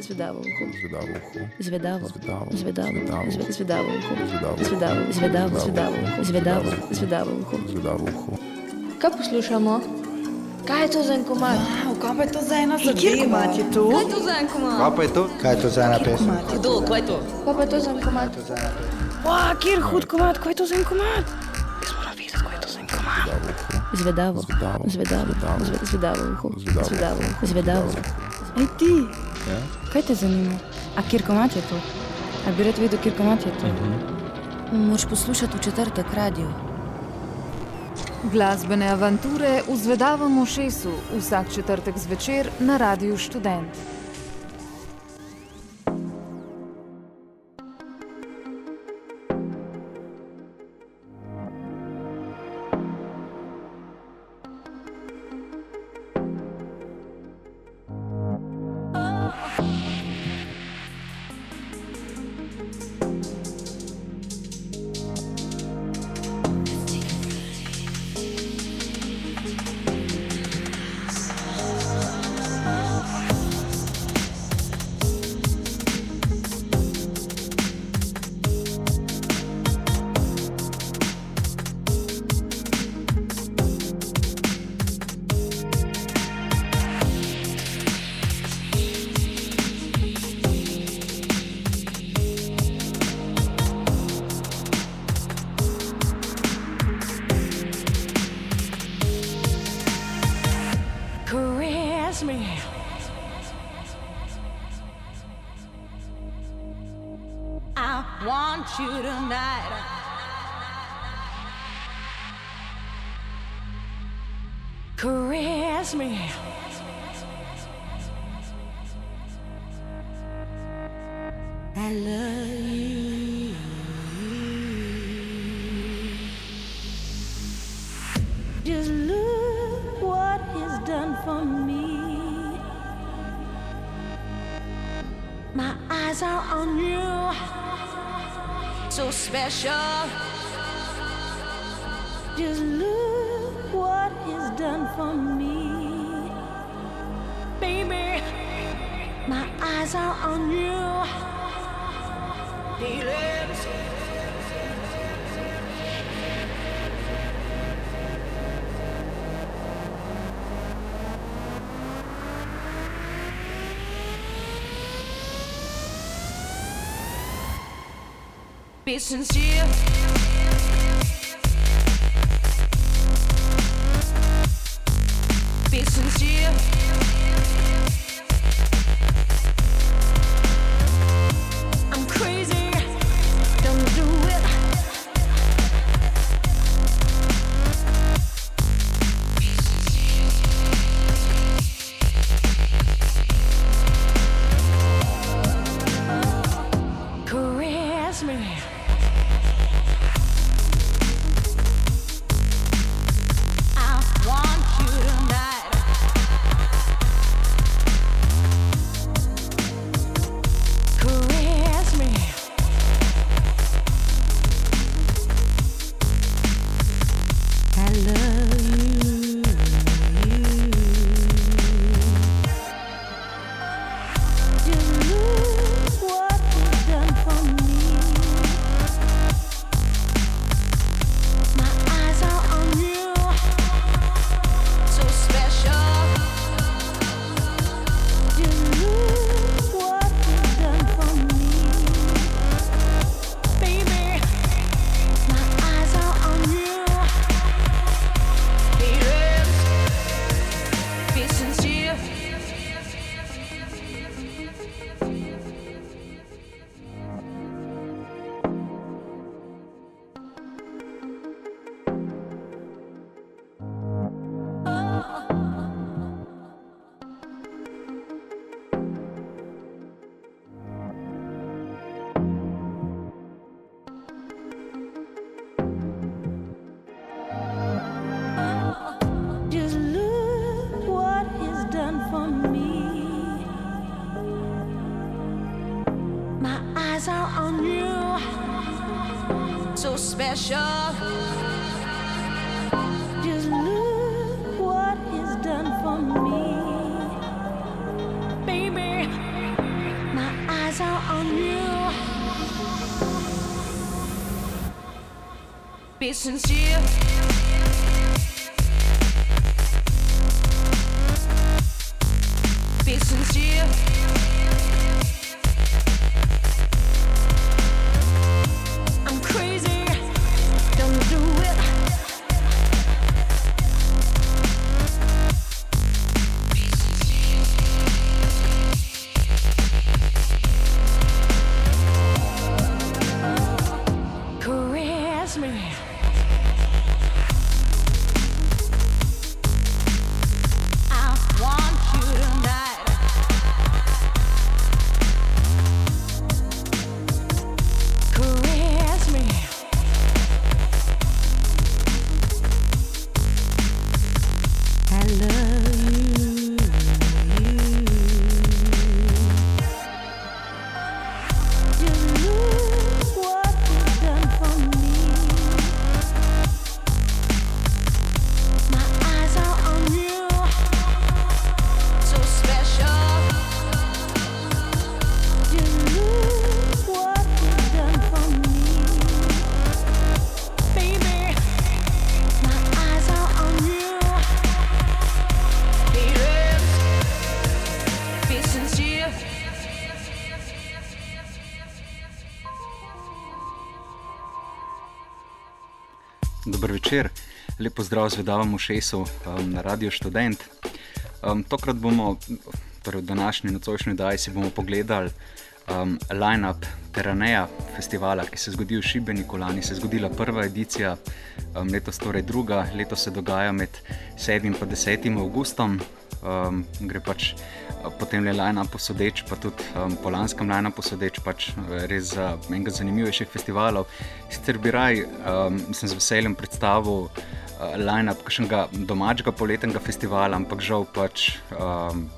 Zvedavo uho. Zvedavo uho. Zvedavo. Zvedavo. Zvedavo. Zvedavo. Zve- Zvedavo uho. Zvedavo. Zvedavo. Zvedavo. Zvedavo uho. Zvedavo. Zvedavo uho. Zvedavo uho. Kaj poslušamo? Kaj je to za en komad? Wow, kaj pa je to za ena Kjer zadeva? komat je to? Kaj je to za en komad? Kaj pa je to? Kaj je to za ena pesem? Kdo, kaj je to? Kaj pa je to za en komad? Wow, kjer hud komat, kaj je to za en komat? Jaz moram vedeti, kaj je to za en komat. Zvedavo. Zvedavo. Zvedavo. Zvedavo. Zve- Zvedavo uho. Zvedavo. Zvedavo uho. Zvedavo. Ej ti, Ja? kaj te zanima? A kjer komat je to? A bi rad vedel, kjer komat je to? Moš poslušati v četrtek radio. Glasbene avanture v Zvedavem ušesu vsak četrtek zvečer na Radiu Študent. You tonight. Caress me. I love you. Just look what he's done for me. My eyes are on you, so special. Just look what he's done for me, baby. My eyes are on you. Be sincere. since you lepo zdrav zvedavam v šesu um, na Radio Student. Um, tokrat bomo, torej v današnji nocojšnji oddaji, si bomo pogledali um, line-up Teraneja festivala, ki se je zgodil v Šibeniku. Lani se je zgodila prva edicija, um, letos torej druga, letos se dogaja med 7 in 10 augustom. Um, gre pač uh, po tem line-upu sodeč, pa tudi um, po lanskem line-upu sodeč, pač uh, res za enega zanimivejših festivalov. Sicer bi raj, um, sem z veseljem predstavil uh, line-up kakšnega domačega poletnega festivala, ampak žal pač. Um,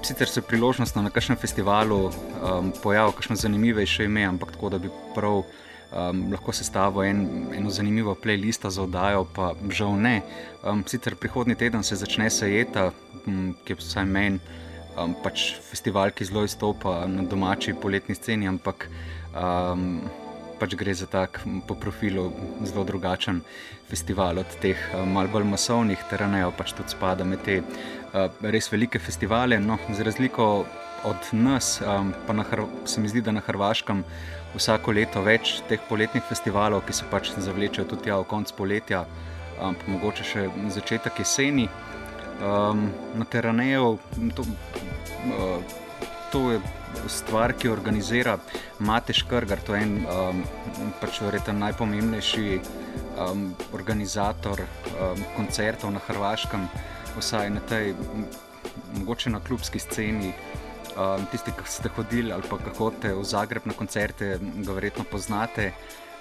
Sicer se priložnostno na kakšnem festivalu um, pojavi kakšno zanimivejše ime, ampak tako, da bi prav um, lahko sestavil en, eno zanimivo playlisto za oddajo, pa žal ne. Um, sicer prihodnji teden se začne Sajeta, um, ki je vsaj meni um, pač festival, ki zelo izstopa na domači poletni sceni, ampak um, pač gre za tak po profilu zelo drugačen festival od teh um, malce bolj masovnih teranejev, pač tudi spada med te uh, res velike festivale. No, za razliko od nas, pa se mi zdi, da na Hrvaškem vsako leto več teh poletnih festivalov, ki se pač zavlečejo tudi tja v konc poletja, pa mogoče še začetek jeseni. Um, na teraneju to, uh, to je stvar, ki jo organizira Mateš Krgar, to je en um, pač verjetno najpomembnejši um, organizator um, koncertov na Hrvaškem, vsaj na tej, mogoče na klubski sceni. Um, tisti, ki ste hodili ali pa kako te v Zagreb na koncerte, ga verjetno poznate.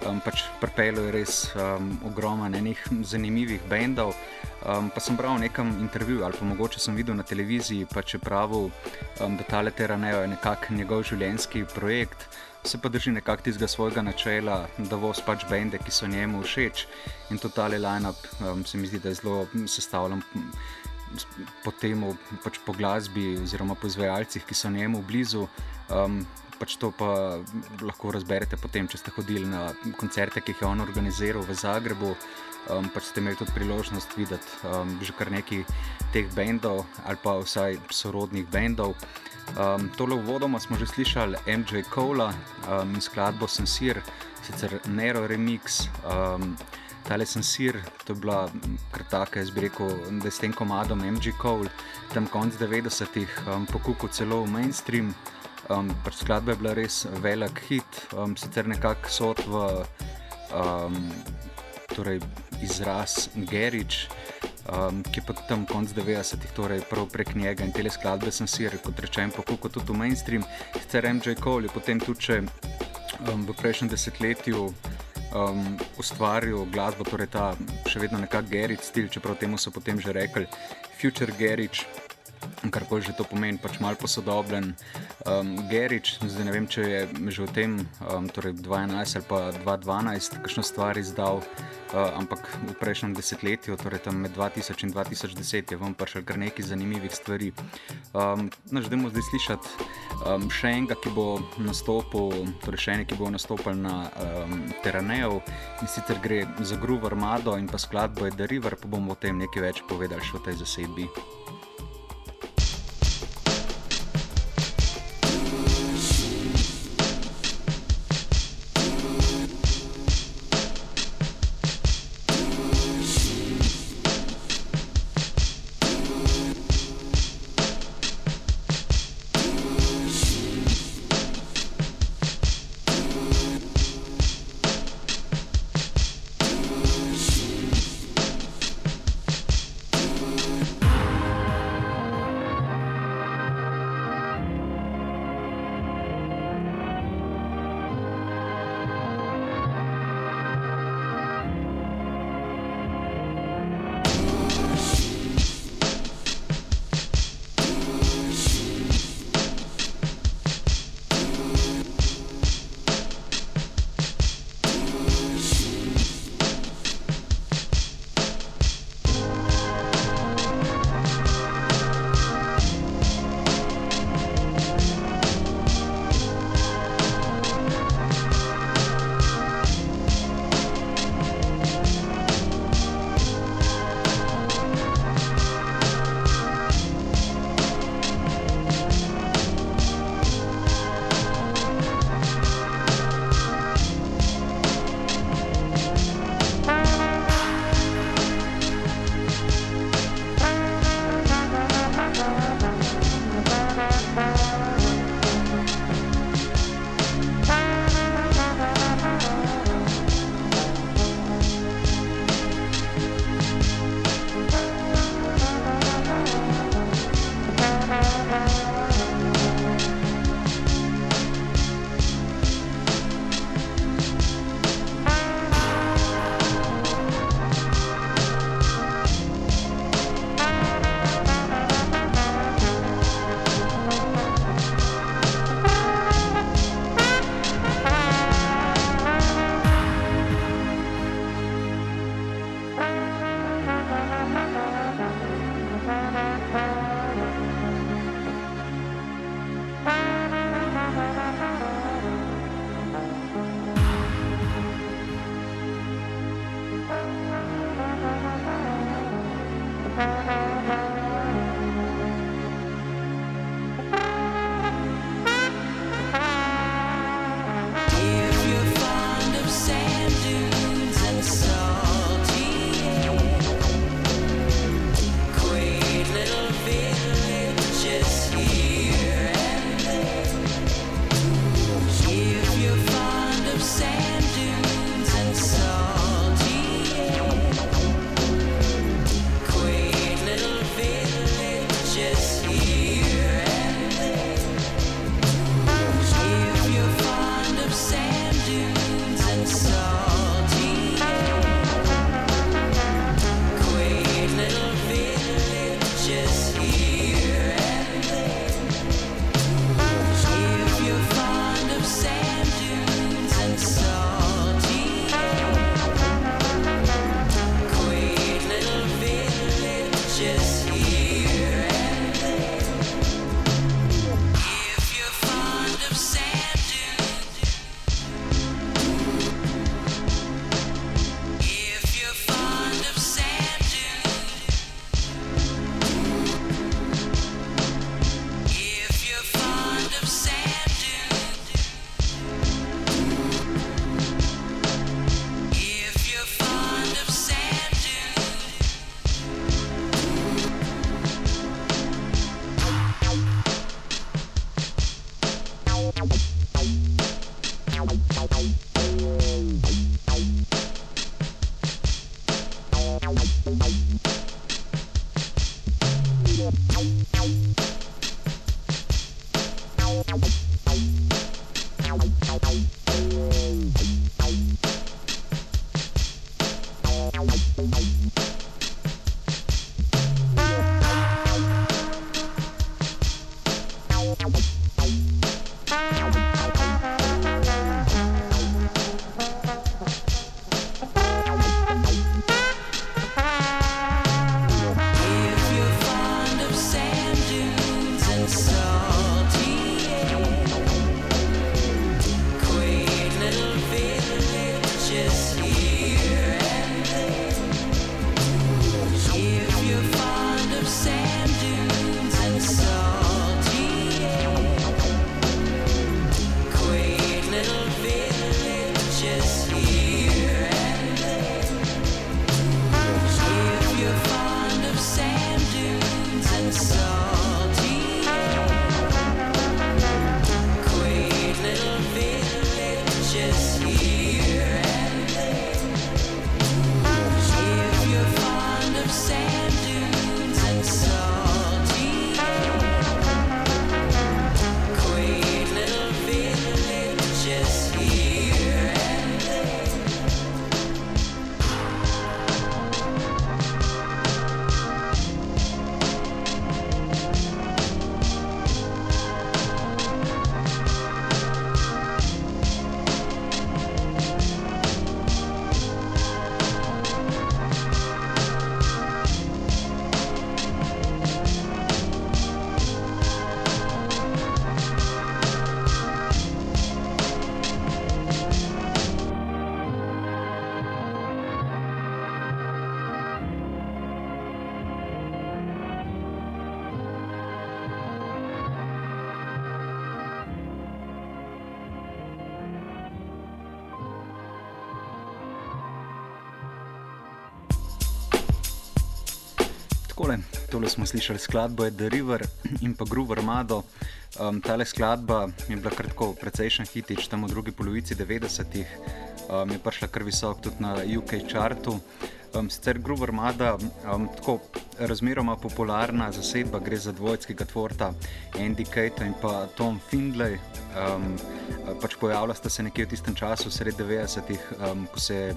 Um, pač Prpelo je res um, ogromno enih zanimivih bendov. Um, pa sem bral v nekem intervjuju, ali pa mogoče sem videl na televiziji, pa če pravil, um, da tale Teranejo je nekako njegov življenjski projekt, se pa drži nekako tistega svojega načela, da voz pač bende, ki so njemu všeč. In to tale line-up um, se mi zdi, da je zelo sestavljen po temu, pač po glasbi oziroma po izvajalcih, ki so njemu blizu. Um, pač to pa lahko razberete potem, če ste hodili na koncerte, ki jih je on organiziral v Zagrebu. Um, pač ste imeli tudi priložnost videti um, že kar nekaj teh bendov ali pa vsaj sorodnih bendov. Um, tole uvodoma smo že slišali MJ Kola um, in skladbo Sensir, sicer Nero Remix. Um, Tale Sensir, to je bila m, kar taka, jaz bi rekel, da je s tem komadom MJ Cole tam konc 90-ih um, pokukal celo v mainstream. Um, pač skladba je bila res velik hit, um, sicer nekako sod v um, torej izraz Gerič, um, ki pa tam konc 90-ih, torej prav prek njega in te skladbe sem si, kot rečem, pokukal tudi v mainstream. Sicer MJ Cole je potem tudi še, um, v prejšnjem desetletju um, ustvaril glasbo, torej ta še vedno nekako Gerič stil, čeprav temu so potem že rekli Future Gerič. Karkoli že to pomeni, pač malo posodobljen. Um, Gerič, zdaj ne vem, če je že v tem, um, torej 2011 ali pa 2012, kakšno stvar izdal, uh, ampak v prejšnjem desetletju, torej tam med 2000 in 2010, je vam prišel kar nekaj zanimivih stvari. Um, no, Želimo zdaj slišati um, še enega, ki bo nastopil, torej še enega, ki bo nastopil na um, Teraneju in sicer gre za Groove Armado in pa skladbo je The River, pa bomo o tem nekaj več povedali še v tej zasedbi. Takole, tole smo slišali skladbo The River in pa Groove Armado. Um, tale skladba je bila kratko precejšen hitič, tam v drugi polovici 90-ih, um, je prišla kar visoko tudi na UK chartu. Um, sicer Groove Armada, um, tako razmeroma popularna zasedba, gre za dvojčkega tvorta Andy Kate in pa Tom Findlay. Um, pač pojavila sta se nekje v tistem času, sred 90-ih, um, ko se je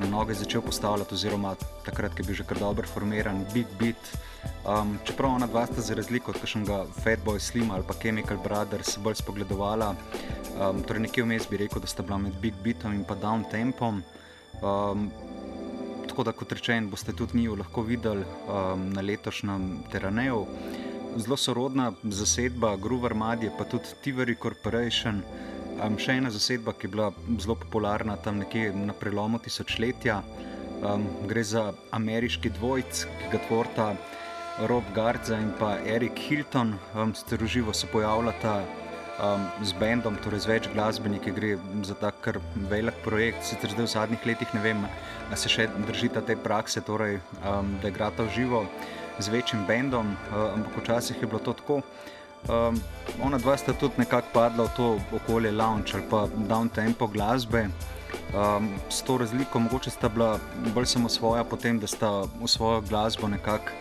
na noge začel postavljati, oziroma takrat, ko je bil že kar dobro formiran, Big Beat. Um, čeprav ona dva sta za razliko od kakšnega Fatboy Slim ali pa Chemical Brothers bolj spogledovala, um, torej nekje vmes bi rekel, da sta bila med Big Beatom in pa Down Tempom. Um, tako da, kot rečen, boste tudi njih lahko videli um, na letošnjem teraneju. Zelo sorodna zasedba, Groove Armadi, pa tudi Tiveri Corporation. Um, še ena zasedba, ki je bila zelo popularna tam nekje na prelomu tisočletja. Um, gre za ameriški dvojc, ki ga tvorita Rob Garza in pa Erik Hilton. Um, Steroživo se pojavljata um, z bendom, torej z več glasbeniki, gre za tak velik projekt. Sicer zdaj v zadnjih letih ne vem, ali se še držite te prakse, torej, um, da igrata v živo z večjim bendom, uh, ampak včasih je bilo to tako. Um, ona dva sta tudi nekako padla v to okolje lounge ali pa down tempo glasbe. Um, s to razliko, mogoče sta bila bolj samo svoja, potem da sta v svojo glasbo nekako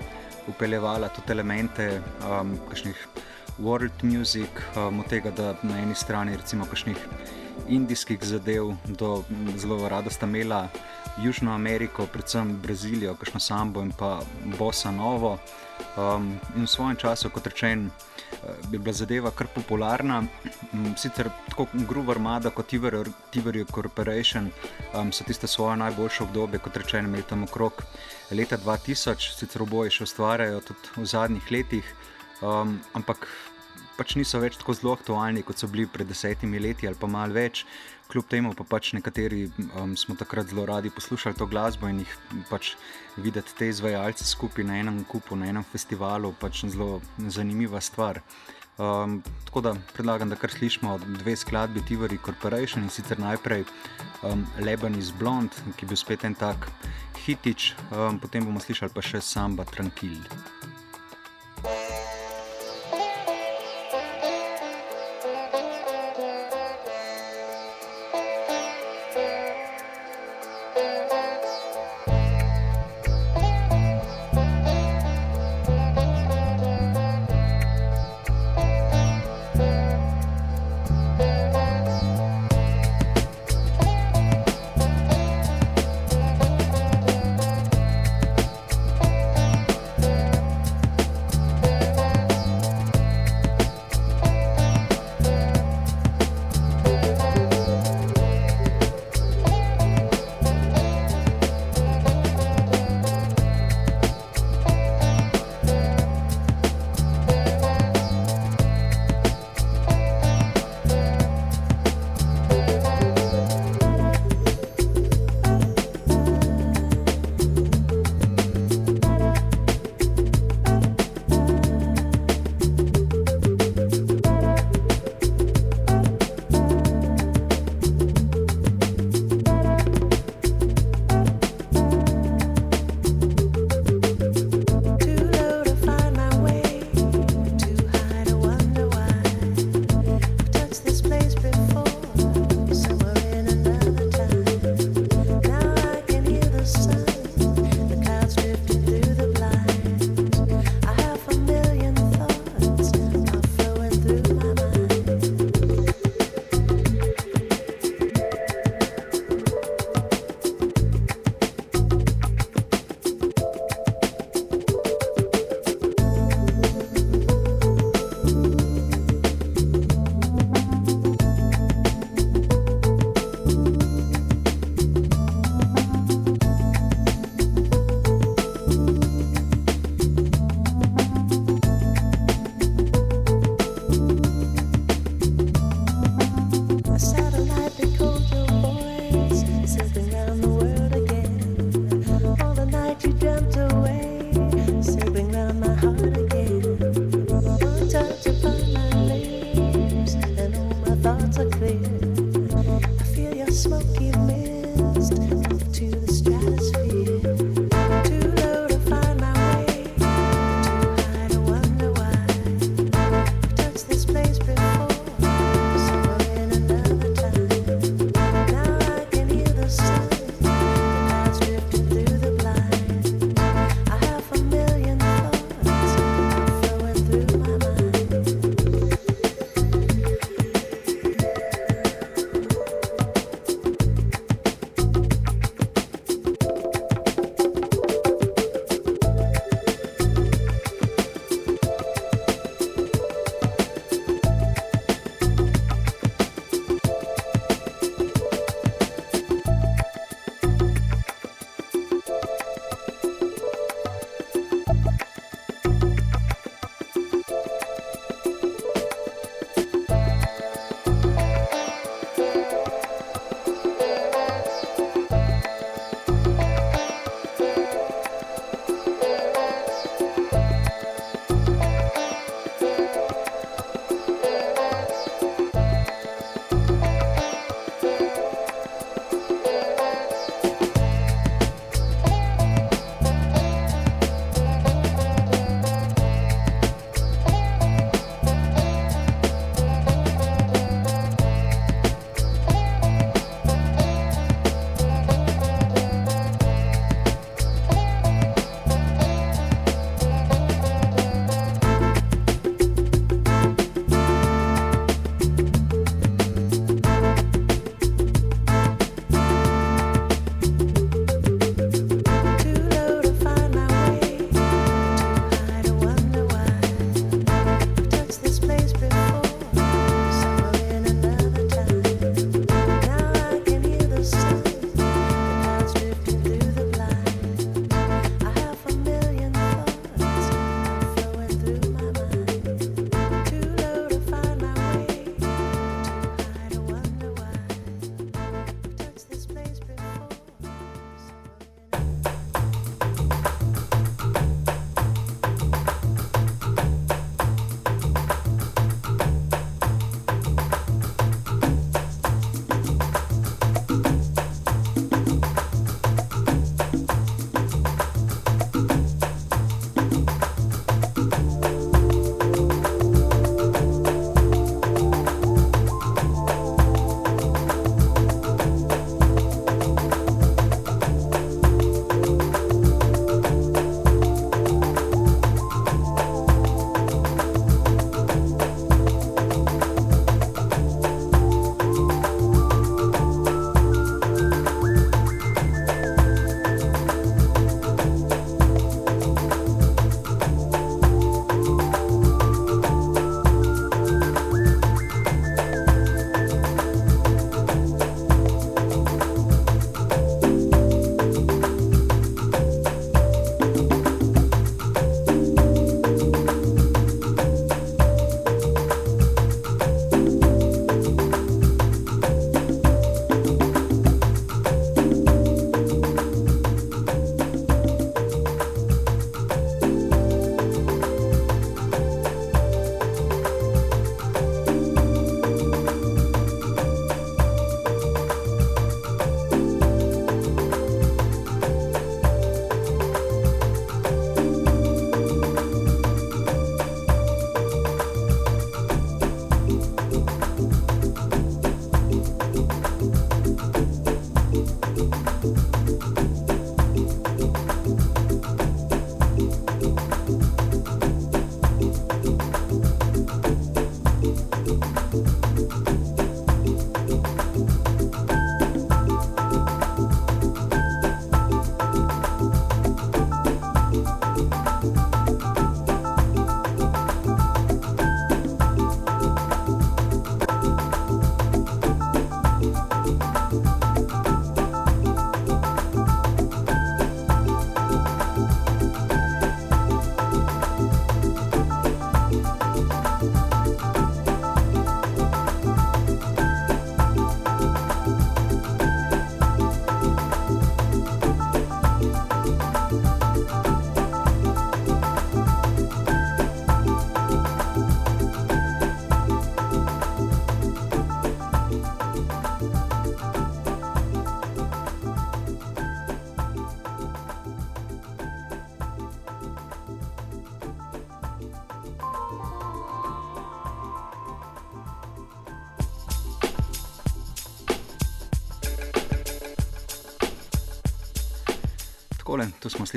upeljevala tudi elemente um, kakšnih world music, um, od tega, da na eni strani recimo kakšnih indijskih zadev, do zelo rada sta imela Južno Ameriko, predvsem Brazilijo, kakšno sambo in pa Bossa Novo. Um, in v svojem času, kot rečen, bi bila zadeva kar popularna. Sicer tako Groove Armada kot Tiveri Corporation um, so tiste svoje najboljše obdobje, kot rečeno, imeli tam okrog leta 2000, sicer oboje še ustvarjajo tudi v zadnjih letih, um, ampak pač niso več tako zelo aktualni, kot so bili pred desetimi leti ali pa malo več. Kljub temu pa pač nekateri um, smo takrat zelo radi poslušali to glasbo in jih pač videti te izvajalce skupaj na enem kupu, na enem festivalu, pač zelo zanimiva stvar. Um, tako da predlagam, da kar slišimo dve skladbi Tivori Corporation in sicer najprej um, Leban iz Blond, ki je bil spet en tak hitič, um, potem bomo slišali pa še Samba Tranquil.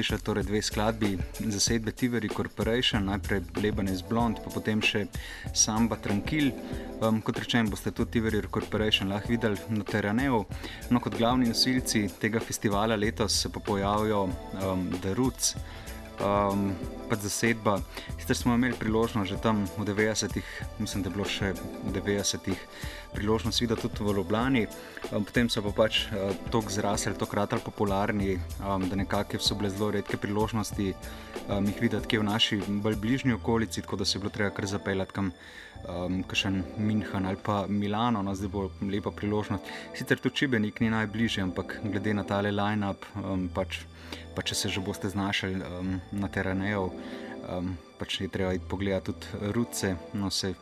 Slišali torej dve skladbi zasedbe Tiveri Corporation, najprej Lebanese Blond, pa potem še Samba Tranquil. Um, kot rečem, boste tudi Tiveri Corporation lahko videli na Teraneju. No, kot glavni nosilci tega festivala letos se pojavijo um, The Roots. Um, pa zasedba. Sicer smo imeli priložnost že tam v 90-ih, mislim, da je bilo še v 90-ih priložnost videti tudi v Ljubljani, um, potem so pa pač uh, tako zrasli, tako kratki popularni, um, da nekako so bile zelo redke priložnosti um, jih videti kje v naši bolj bližnji okolici, tako da se je bilo treba kar zapeljati kam. Um, Kašen München ali pa Milano, no zdaj bo lepa priložnost. Sicer tu Čibenik ni najbližje, ampak glede na tale line-up, um, pač, pa če se že boste znašli um, na teraneju, um, pač je treba iti pogledati tudi ruce. No, se,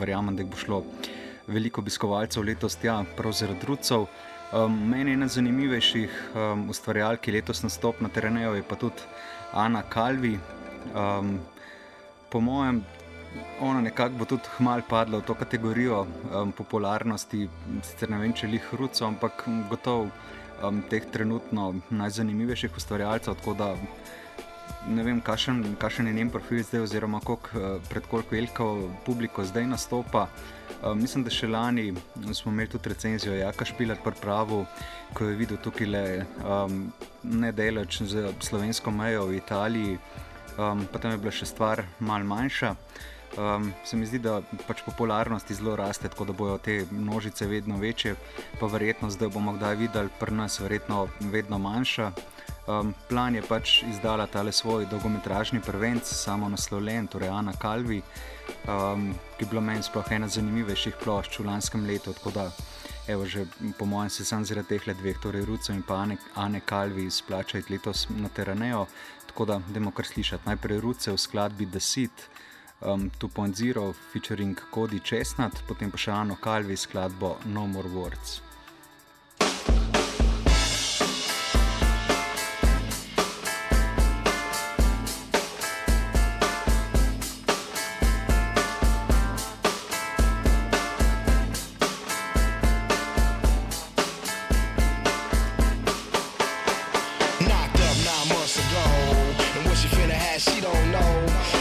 verjamem, da jih bo šlo veliko obiskovalcev letos tja, prav zaradi rucev. Um, meni je ena zanimivejših um, ustvarjalk, ki letos nastop na teraneju, je pa tudi Ana Kalvi. Um, po mojem, ona nekako bo tudi hmal padla v to kategorijo um, popularnosti, sicer ne vem, če jih ruco, ampak gotovo um, teh trenutno najzanimivejših ustvarjalcev. Tako da ne vem, kakšen, kakšen je njen profil zdaj, oziroma kolik, pred koliko veliko publiko zdaj nastopa. Um, mislim, da še lani smo imeli tudi recenzijo Jaka Špilar pripravu, ko je videl tukaj le um, nedeleč z slovensko mejo v Italiji, um, pa tam je bila še stvar mal manjša. Um, se mi zdi, da pač popularnosti zelo raste, tako da bodo te množice vedno večje, pa verjetnost, da bomo kdaj videli pri nas, verjetno vedno manjša. Um, plan je pač izdala tale svoj dolgometražni prvenc, samo naslovljen, torej Ana Kalvi, um, ki je bila meni sploh ena zanimivejših plošč v lanskem letu. Tako da, evo, že po mojem, se sam zaradi teh dveh, torej Ruco in pa Ane, Ane Kalvi, splačati letos na Teranejo. Tako da, demo kar slišati. Najprej Ruce v skladbi The Seed um, 2.0 featuring Cody Chestnut, potem pa še Ano Kalvi skladbo No More Words. Knocked up nine months ago. And what she finna have, she don't know.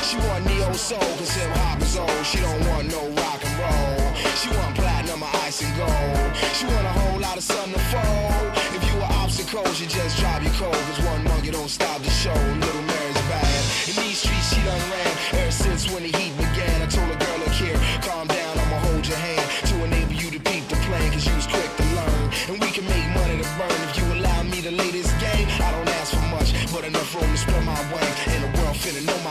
She want neo soul, cause hip hop is old. She don't want no rock and roll. She want platinum or ice and gold. She want a whole lot of sun to fold. If you were obstacles, you just drive your cold. Cause one monkey don't stop the show. Little Mary's bad. In these streets, she done ran ever since when the heat began. I told a girl, look here, calm down, I'ma hold your hand to enable you to beat the plan. Cause you was quick to learn. And we can make money to burn if you allow me to lay this game. I don't ask for much, but enough room to spread my wings. And the world finna know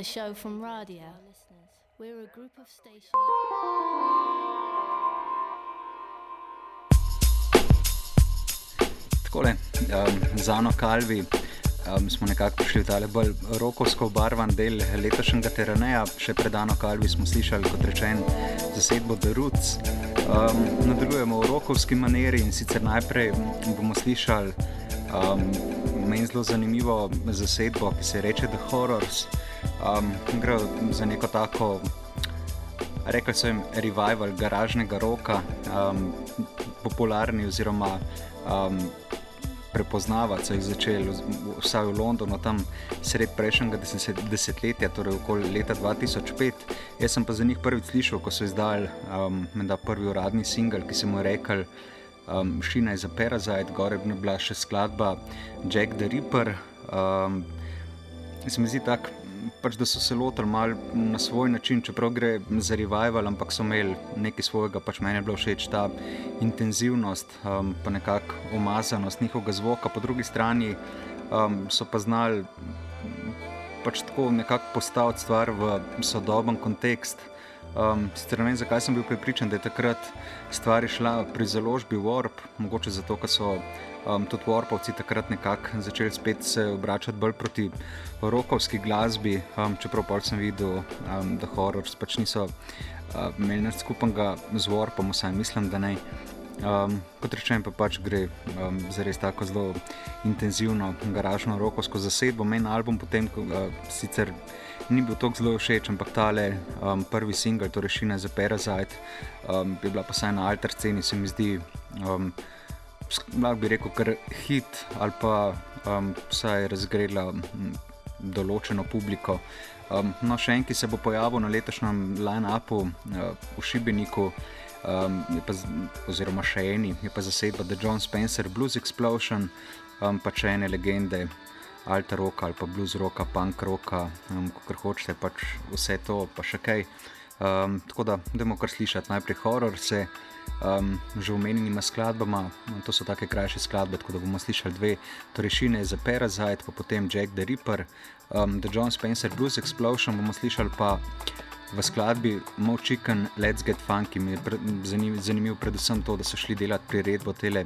a show from. Listeners, we're a group of stations. Takole, um, za Ano Kalvi um, smo nekako prišli v tale bolj rokovsko obarvan del letošnjega teraneja. Še pred Ano Kalvi smo slišali, kot rečen, zasedbo The Roots. Um, nadaljujemo v rokovski maniri in sicer najprej bomo slišali um, meni zelo zanimivo zasedbo, ki se reče The Horrors. Um, gre za neko tako Rekli so jim revival garažnega roka, um, popularni oziroma um, prepoznavati so jih začeli, vsaj v Londonu, tam sred prejšnjega deset, desetletja, torej okoli leta 2005. Jaz sem pa za njih prvič slišal, ko so izdali um, prvi uradni singel, ki se mu je rekel um, Šina je za Parasite, gore je bila še skladba Jack the Ripper. Um, Se mi zdi tako, pač, da so se lotili malo na svoj način, čeprav gre za revival, ampak so imeli nekaj svojega. Pač meni je bila všeč ta intenzivnost, um, pa nekako umazanost njihovega zvoka, po drugi strani um, so pa znali pač tako nekako postaviti stvar v sodoben kontekst. Um, sicer ne vem, zakaj sem bil prepričan, da je takrat stvar šla pri založbi Warp, mogoče zato, ker so um, tudi Warpovci takrat nekako začeli spet se obračati bolj proti rokovski glasbi, um, čeprav pa sem videl, um, da horors pač niso uh, imeli nič skupnega z Warpom, vsaj mislim, da ne. Um, kot rečem, pa pač gre um, za res tako zelo intenzivno garažno rokovsko zasedbo. Meni album potem uh, sicer ni bil tako zelo všeč, ampak tale um, prvi singel, torej Šina za Parasite, um, je bila pa saj na alter sceni, se mi zdi, um, lahko bi rekel, kar hit ali pa um, vsaj razgrela um, določeno publiko. Um, no, še en, ki se bo pojavil na letošnjem line-upu uh, v Šibeniku, um, pa, oziroma še eni, je pa zasedba The John Spencer Blues Explosion, um, pa če ene legende alta roka ali pa blues roka, punk roka, um, kar hočete, pač vse to, pa še kaj. Um, tako da, dajmo kar slišati najprej horor, se um, že omenjenima skladbama, no, to so take krajše skladbe, tako da bomo slišali dve, torej Šine za Parasite, pa potem Jack the Ripper, um, The John Spencer Blues Explosion, bomo slišali pa v skladbi Mo Chicken, Let's Get Funky. Mi je zanimivo, zanimiv predvsem to, da so šli delati priredbo tele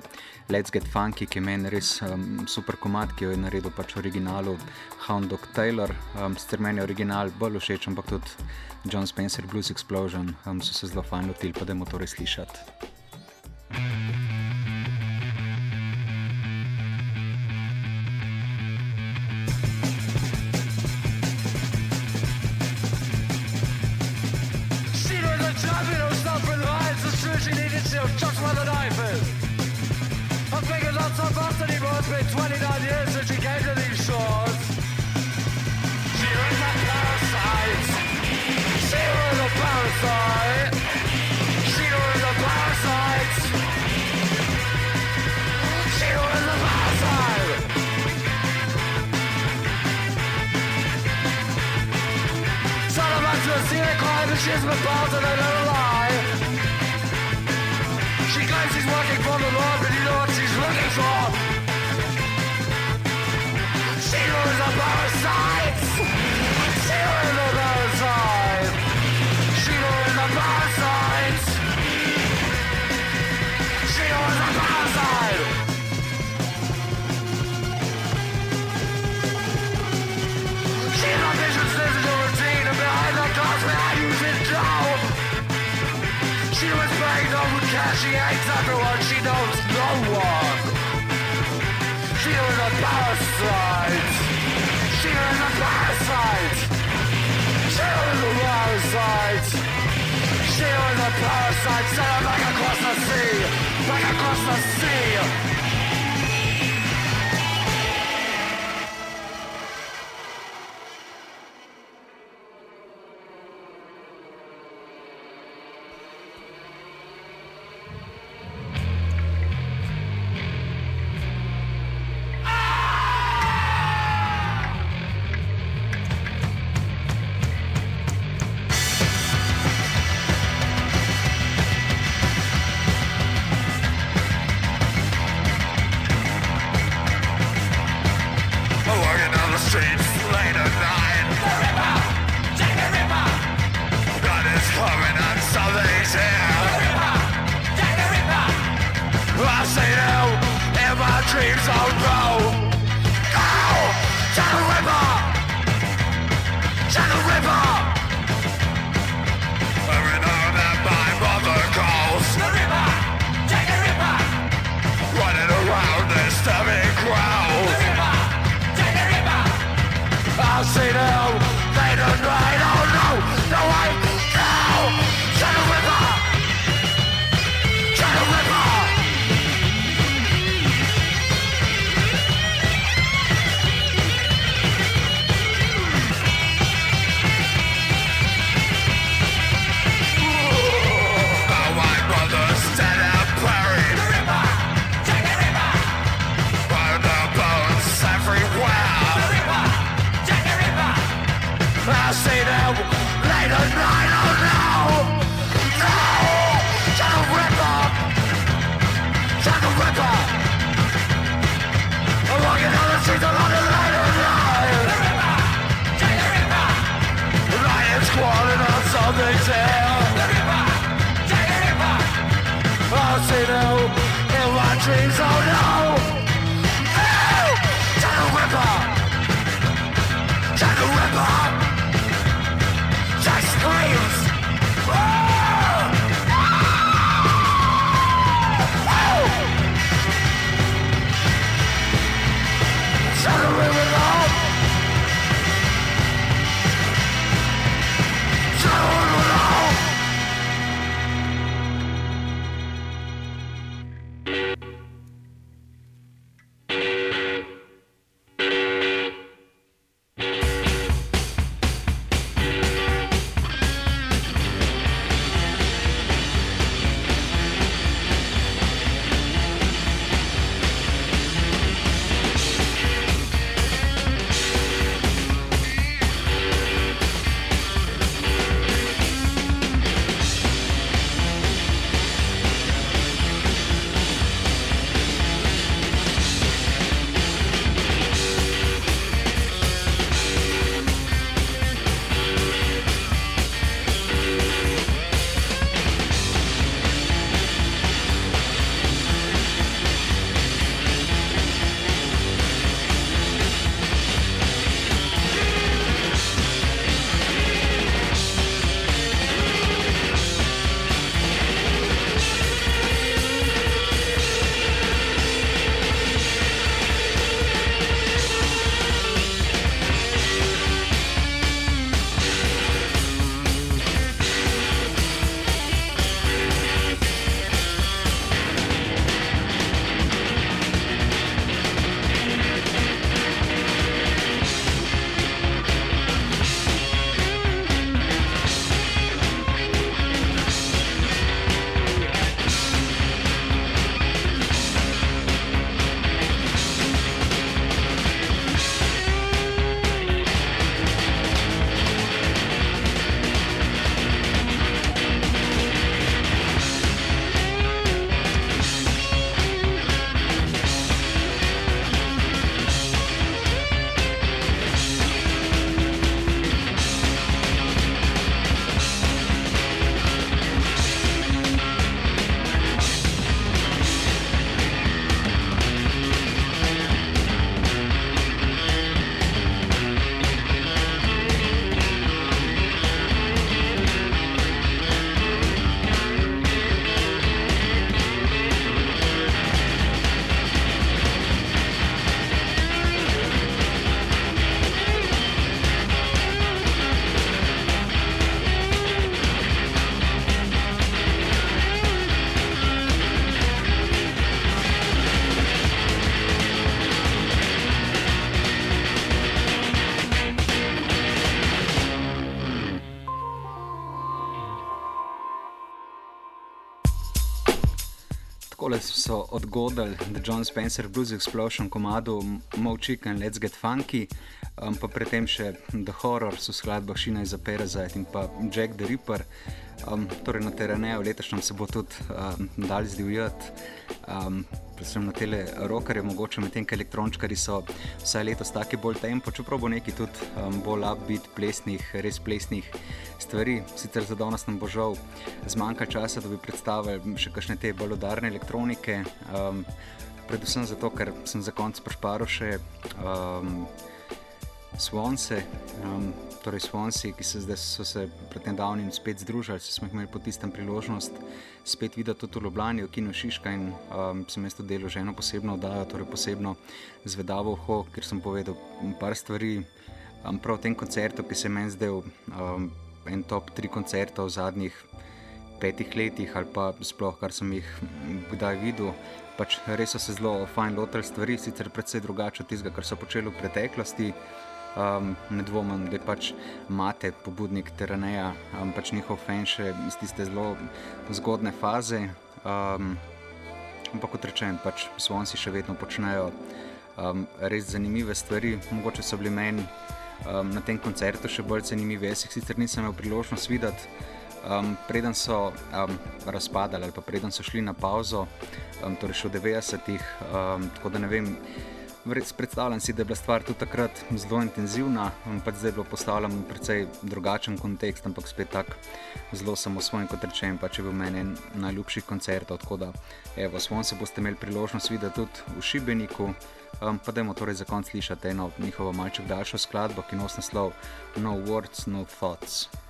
Let's Get Funky, ki je meni res um, super komat, ki jo je naredil pač v originalu Hound Dog Taylor. Um, Sicer meni je original bolj všeč, ampak tudi John Spencer Blues Explosion um, so se zelo fajn lotili, pa da je torej slišati. To just where the knife is. I figured lots of us anymore. It's been 29 years since she came to these shores. She a parasite. She was a parasite. She was a parasite. She was a parasite. And the little leaves are. So odgodili The John Spencer Blues Explosion komadu Mo Chicken Let's Get Funky, um, pa predtem še The Horror so skladba Šina iz Parasite in pa Jack the Ripper. Um, torej na terenu letošnjem se bo tudi um, dal zdivjati, um, predvsem na tele rokerje, mogoče medtem, ker elektrončkari so vsaj letos taki bolj tempo, čeprav bo neki tudi um, bolj upbeat, plesnih, res plesnih stvari. Sicer za danes nam bo žal zmanjka časa, da bi predstavili še kakšne te bolj udarne elektronike. Um, predvsem zato, ker sem za konec prešparil še um, Svonce, um, torej Svonci, ki se zdaj so se pred tem davnim spet združili, smo imeli po tistem priložnost spet videti tudi v Ljubljani, v Kinu Šiška in um, sem jaz to delo že eno posebno oddajo, torej posebno zvedavo uho, ker sem povedal par stvari um, prav v tem koncertu, ki se meni zdel um, en top tri koncerta v zadnjih petih letih ali pa sploh, kar sem jih kdaj videl. Pač res so se zelo fajn lotili stvari, sicer precej drugače od tistega, kar so počeli v preteklosti. Um, ne dvomim, da je pač mate, pobudnik teraneja, um, pač njihov fan še iz tiste zelo zgodne faze. Um, ampak kot rečem, pač svonci še vedno počnejo um, res zanimive stvari. Mogoče so bili meni um, na tem koncertu še bolj zanimivi. Jaz jih sicer nisem imel priložnost videti, um, preden so um, razpadali ali pa preden so šli na pauzo, um, torej še v 90-ih. Um, tako da ne vem predstavljam si, da je bila stvar tudi takrat zelo intenzivna, pač zdaj je bilo postavljeno v precej drugačen kontekst, ampak spet tako zelo samosvojen, kot rečem, pač je bil meni en najljubših koncertov. Tako da, evo, svoj se boste imeli priložnost videti tudi v Šibeniku. Um, pa dajmo torej za konc slišati eno njihovo malček daljšo skladbo, ki nosi naslov No Words, No Thoughts.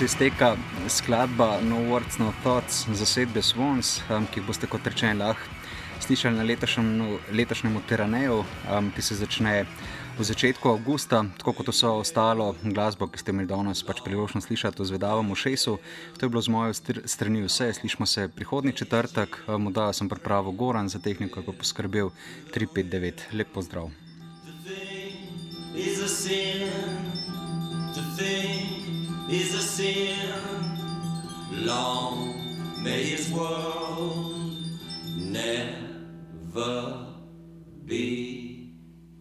Se izteka skladba No Words, No Thoughts zasedbe Swans, um, ki boste kot rečeno lahko slišali na letošnjem, Tiraneju, um, ki se začne v začetku avgusta, tako kot vso ostalo glasbo, ki ste imeli danes pač priložnost slišati v Zvedavem ušesu. To je bilo z str- strani vse, slišmo se prihodnji četrtek, um, oddajo sem pripravil Goran za tehniko, ki je poskrbel 359. Lep pozdrav. is a sin. To think is a sin. Long may his world never begin.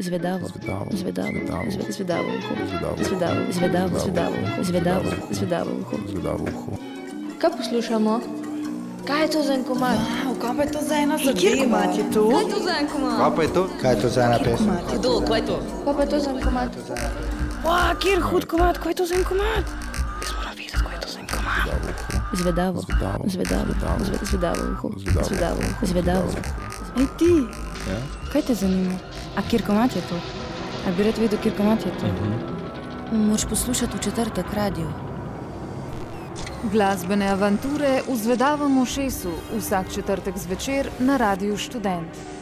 Zvedavo uho. Zvedavo. Zvedavo uho. Zvedavo uho. Kaj poslušamo? Kaj je to za en komad? Wow, kaj pa je to za ena zadeva? Je to? Kaj je to za en komad? Kaj pa je to? Kaj je to za ena pesem? Kdo, kaj je to? Kaj pa je to za en komad? Wow, kjer hud komad, kaj je to za en komad? Jaz moram videti, kaj je to za en komad. Zvedavo. Zvedavo. Zvedavo. Zvedavo. Zve- Zvedavo. Zvedavo. Zvedavo uho. Zvedavo. Ej ti, kaj te zanima? A kjer komad je to? A bi rad videl, kjer komad je to? Moraš poslušati v četrtek radio. Glasbene avanture v Zvedavem ušesu vsak četrtek zvečer na Radiu Študent.